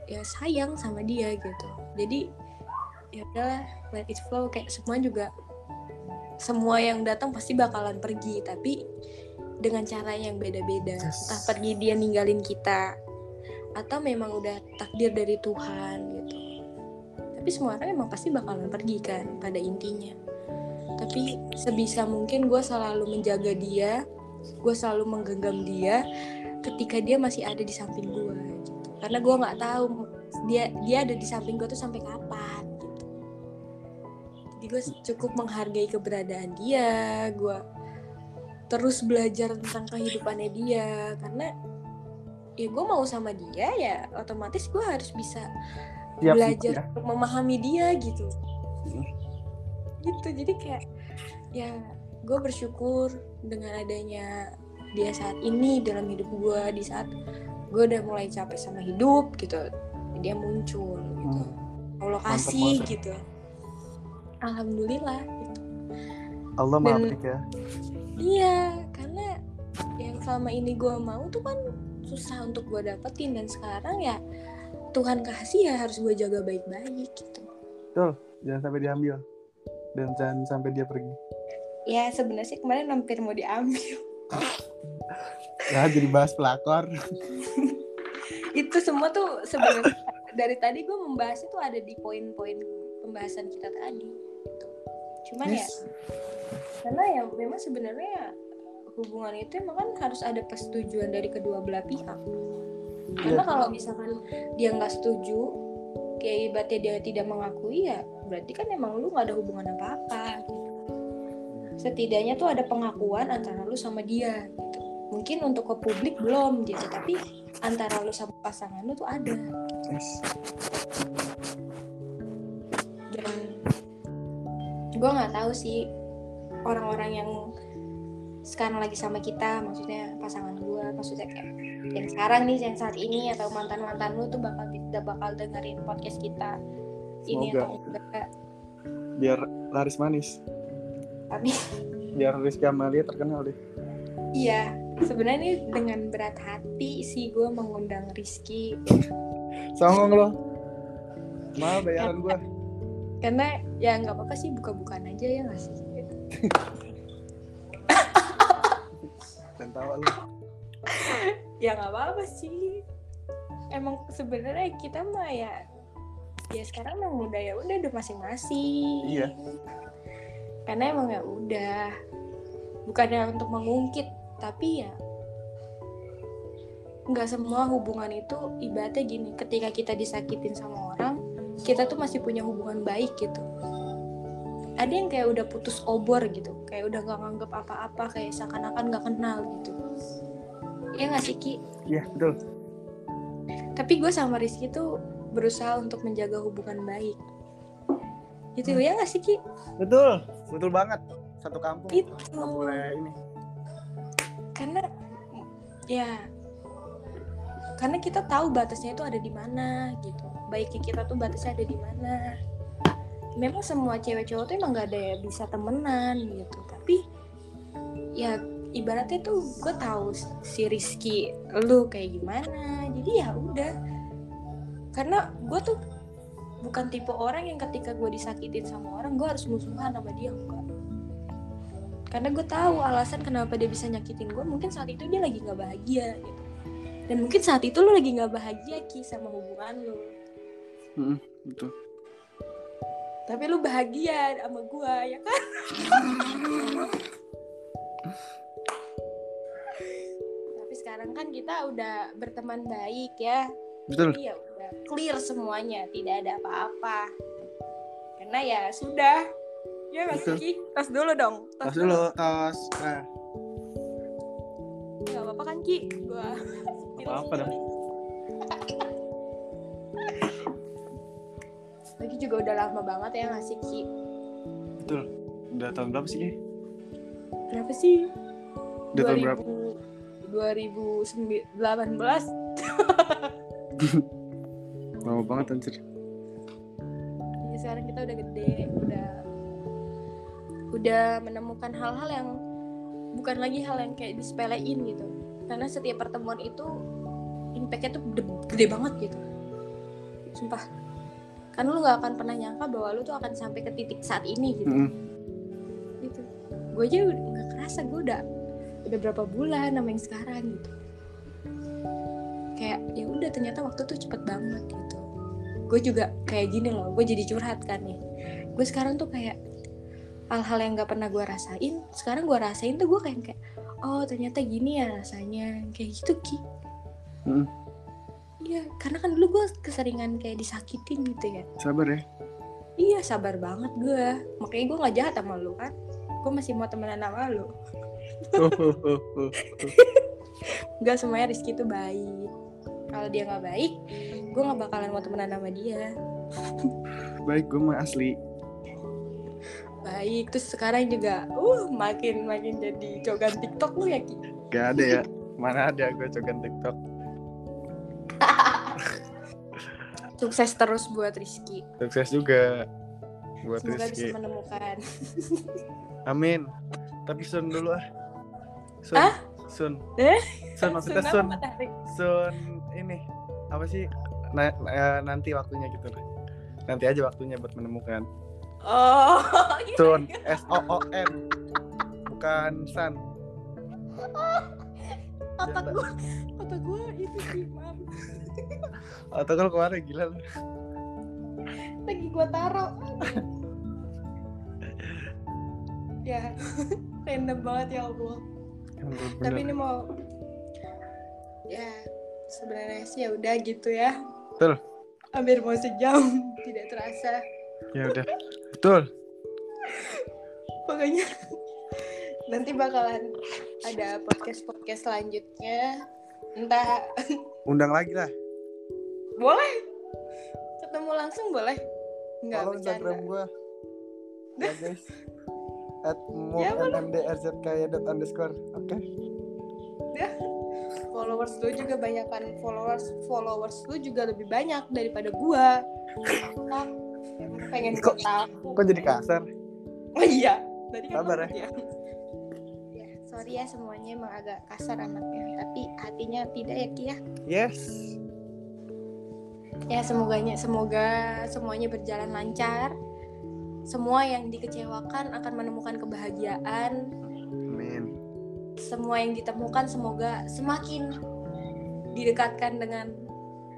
ya sayang sama dia gitu. Jadi ya udahlah let it flow. Kayak semua juga semua yang datang pasti bakalan pergi. Tapi dengan cara yang beda-beda. Yes. entah pergi dia ninggalin kita atau memang udah takdir dari Tuhan gitu. Tapi semua orang emang pasti bakalan pergi kan pada intinya. Tapi sebisa mungkin gue selalu menjaga dia gue selalu menggenggam dia ketika dia masih ada di samping gue gitu. Karena gue nggak tahu dia dia ada di samping gue tuh sampai kapan gitu. Jadi gue cukup menghargai keberadaan dia gue terus belajar tentang kehidupannya dia. Karena ya gue mau sama dia ya otomatis gue harus bisa Siap, belajar ya. untuk memahami dia gitu. Hmm. gitu jadi kayak ya gue bersyukur dengan adanya dia saat ini dalam hidup gue di saat gue udah mulai capek sama hidup gitu. Dia muncul gitu. Allah Hmm. Mantap kasih gitu. Alhamdulillah gitu. Allah maha ya iya karena yang selama ini gue mau tuh kan susah untuk gue dapetin dan sekarang ya Tuhan kasih ya harus gue jaga baik-baik gitu. Jangan sampai diambil. Dan jangan sampai dia pergi. Ya sebenarnya sih kemarin hampir mau diambil. Ya jadi bahas pelakor. Itu semua tuh sebenarnya dari tadi gue membahas itu ada di poin-poin pembahasan kita tadi gitu. Cuman ya Yes. karena ya memang sebenarnya hubungan itu emang kan harus ada persetujuan dari kedua belah pihak karena kalau misalkan dia nggak setuju kayak ibaratnya dia tidak mengakui ya berarti kan emang lu nggak ada hubungan apa-apa gitu. setidaknya tuh ada pengakuan antara lu sama dia gitu mungkin untuk ke publik belum gitu tapi antara lu sama pasangan lu tuh ada Yes. Gue nggak tahu sih orang-orang yang sekarang lagi sama kita maksudnya pasangan gue maksudnya kayak yang sekarang nih yang saat ini atau mantan mantan lu tuh bakal tidak bakal dengerin podcast kita. Ini Semoga. atau enggak biar laris manis. Tapi biar Rizky Amalia terkenal deh. Iya sebenarnya dengan berat hati sih gue mengundang Rizky. Songong lo. Mahal bayaran gue karena ya nggak apa-apa sih buka-bukaan aja ya nggak sih? Dan tawa lo ya nggak apa-apa sih. Emang sebenarnya kita mah ya ya sekarang emang udah ya udah udah masing-masing. Iya. karena emang ya udah. Bukannya untuk mengungkit tapi ya nggak semua hubungan itu ibaratnya gini ketika kita disakitin sama orang kita tuh masih punya hubungan baik gitu. Ada yang kayak udah putus obor gitu kayak udah nggak nganggep apa-apa kayak seakan-akan nggak kenal gitu. Ya nggak sih Ki? iya betul. Tapi gue sama Rizky tuh berusaha untuk menjaga hubungan baik. Gitu ya nggak sih Ki? betul betul banget. Satu kampung. Itu boleh ini. Karena ya karena kita tahu batasnya itu ada di mana gitu baiknya kita tuh batasnya ada di mana. Memang semua cewek cowok tuh emang gak ada yang bisa temenan gitu. Tapi ya ibaratnya tuh gue tahu si Rizky lu kayak gimana. Jadi ya udah. Karena gue tuh bukan tipe orang yang ketika gue disakitin sama orang gue harus musuhan sama dia enggak. Karena gue tahu alasan kenapa dia bisa nyakitin gue mungkin saat itu dia lagi nggak bahagia gitu. Dan mungkin saat itu lo lagi nggak bahagia ki sama hubungan lo Mm-mm, betul. Tapi lu bahagia sama gue ya kan? Tapi sekarang kan kita udah berteman baik ya. Betul. Jadi ya udah clear semuanya tidak ada apa-apa. Karena ya sudah. Ya mas. Ki? Tos dulu dong tos dulu. tos nah. Gak apa-apa kan Ki? Gua Apa-apa dong. Lagi juga udah lama banget ya ngasih Ki? Betul. Udah tahun berapa sih Ki? Berapa sih? udah tahun berapa? 2018 lama banget anjir. Ya, Sekarang kita udah gede Udah Udah menemukan hal-hal yang Bukan lagi hal yang kayak disepelein gitu. Karena setiap pertemuan itu Impactnya tuh gede, gede banget gitu. Sumpah Kan lu gak akan pernah nyangka bahwa lu tuh akan sampai ke titik saat ini gitu. Mm-mm. gitu. Gue aja nggak kerasa gue udah udah berapa bulan sama yang sekarang gitu. Kayak ya udah ternyata waktu tuh cepet banget gitu. Gue juga kayak gini loh gue jadi curhat kan nih. Gue sekarang tuh kayak hal-hal yang nggak pernah gue rasain sekarang gue rasain tuh gue kayak kayak oh ternyata gini ya rasanya. Kayak gitu ki. Mm. Iya, karena kan dulu gue keseringan kayak disakitin gitu ya. sabar ya Iya, sabar banget gue. Makanya gue nggak jahat sama lu kan. Gue masih mau temenan sama lu. Nggak semuanya Rizky itu baik. Kalau dia nggak baik, gue nggak bakalan mau temenan sama dia. Baik, gue mah asli. Baik, terus sekarang juga, uh, makin makin jadi cogan TikTok lu ya Ki. Gak ada ya. Mana ada gue cogan TikTok. Sukses terus buat Rizky. Sukses juga buat Semoga Rizky. bisa menemukan. Amin. Tapi Sun dulu ah. Sun. Ah? Sun. Eh? Sun maksudnya Sun. Sun ini apa sih? Na- eh, nanti waktunya gitu lah. Nanti aja waktunya buat menemukan. Oh, iya. Sun. S O O N. Bukan Sun. Otak gue, otak gue itu sih, maaf. Atau kalau kemarin gila lu. Lagi gue taro. ya, random banget ya Allah. Tapi ini mau, ya sebenarnya sih ya udah gitu ya. Betul. Hampir mau sejam, tidak terasa. Ya udah. Betul. Pokoknya nanti bakalan ada podcast-podcast selanjutnya. Entah Undang lagi lah. boleh ketemu langsung boleh? Follow bercanda. Instagram gue. Ya guys. At Ya, move underscore. Oke. Followers lu juga banyak kan followers followers lu juga lebih banyak daripada gua. Nah, pengen Kok- tahu. Kok jadi kasar? Oh iya, tadi kan Sabar ya. Sorry ya semuanya emang agak kasar anaknya, tapi hatinya tidak ya Ki ya. Yes. Ya semoganya semoga semuanya berjalan lancar. Semua yang dikecewakan akan menemukan kebahagiaan. Amin. Semua yang ditemukan semoga semakin didekatkan dengan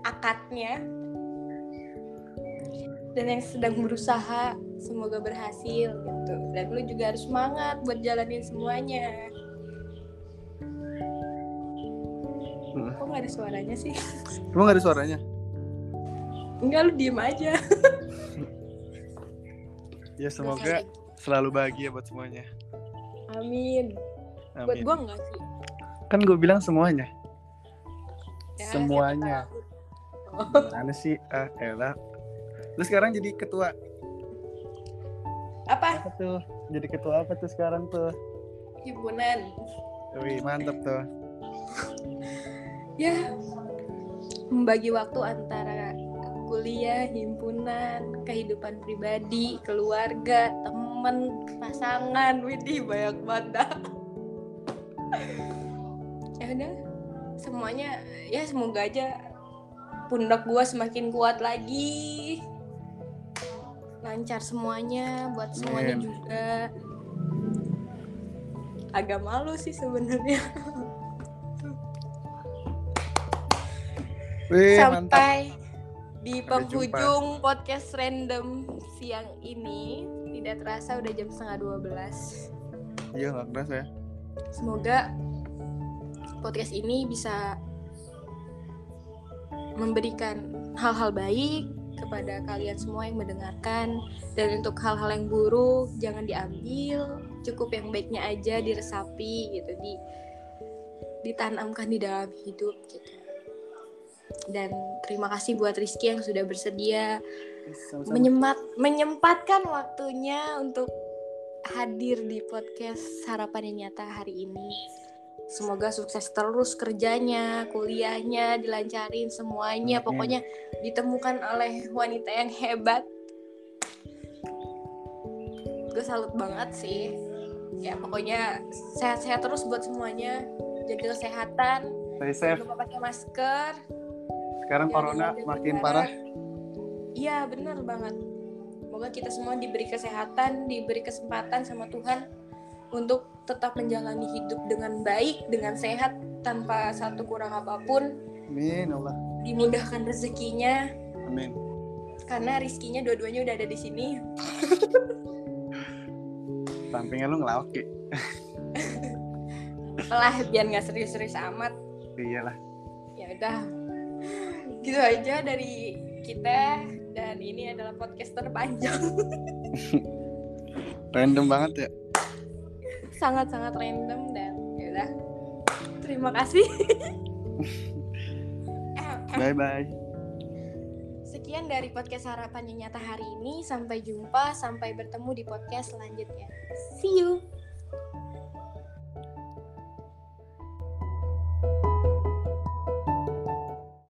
akadnya. Dan yang sedang berusaha semoga berhasil gitu. Dan lu juga harus semangat buat jalanin semuanya. Hmm. Kok nggak ada suaranya sih? Emang gak ada suaranya? Enggak lu diem aja. Ya semoga selalu bahagia buat semuanya. Amin. Buat Amin. gua enggak sih? Kan gue bilang semuanya. Ya, Semuanya. Mana sih? Ah, elah. Lu sekarang jadi ketua Apa? apa tuh? Jadi ketua apa tuh sekarang tuh? Himpunan. Wih, mantep tuh. Ya. Membagi waktu antara kuliah, himpunan, kehidupan pribadi, keluarga, temen, pasangan, widih banyak banget dah. ya udah, semuanya ya semoga aja pundak gua semakin kuat lagi. Lancar semuanya buat semuanya Amin. juga. Agak malu sih sebenarnya. Wih, mantap. sampai di Sampai penghujung podcast random siang ini. Tidak terasa udah jam setengah 12 Iya, gak keras ya. semoga podcast ini bisa memberikan hal-hal baik kepada kalian semua yang mendengarkan. Dan untuk hal-hal yang buruk jangan diambil. Cukup yang baiknya aja diresapi gitu di ditanamkan di dalam hidup gitu dan terima kasih buat Rizky yang sudah bersedia Sama-sama. menyemat menyempatkan waktunya untuk hadir di podcast harapan yang nyata hari ini. Semoga sukses terus kerjanya, kuliahnya dilancarin semuanya, Amin. pokoknya ditemukan oleh wanita yang hebat. Gue salut banget sih. Ya pokoknya sehat-sehat terus buat semuanya. Jaga kesehatan, jangan lupa pakai masker. Sekarang Jangan corona jaga makin parah. Iya benar banget. Semoga kita semua diberi kesehatan, diberi kesempatan sama Tuhan untuk tetap menjalani hidup dengan baik, dengan sehat, tanpa satu kurang apa pun. Amin, Allah. Dimudahkan rezekinya, Amin. karena rizkinya dua-duanya udah ada di sini. Sampingnya lu ngelawak ya? Lah biar nggak serius-serius amat. Iyalah. Ya udah, gitu aja dari kita. Dan ini adalah podcast terpanjang. Random banget ya. sangat-sangat random dan terima kasih. Bye bye sekian dari podcast harapan yang nyata hari ini. Sampai jumpa sampai bertemu di podcast selanjutnya. See you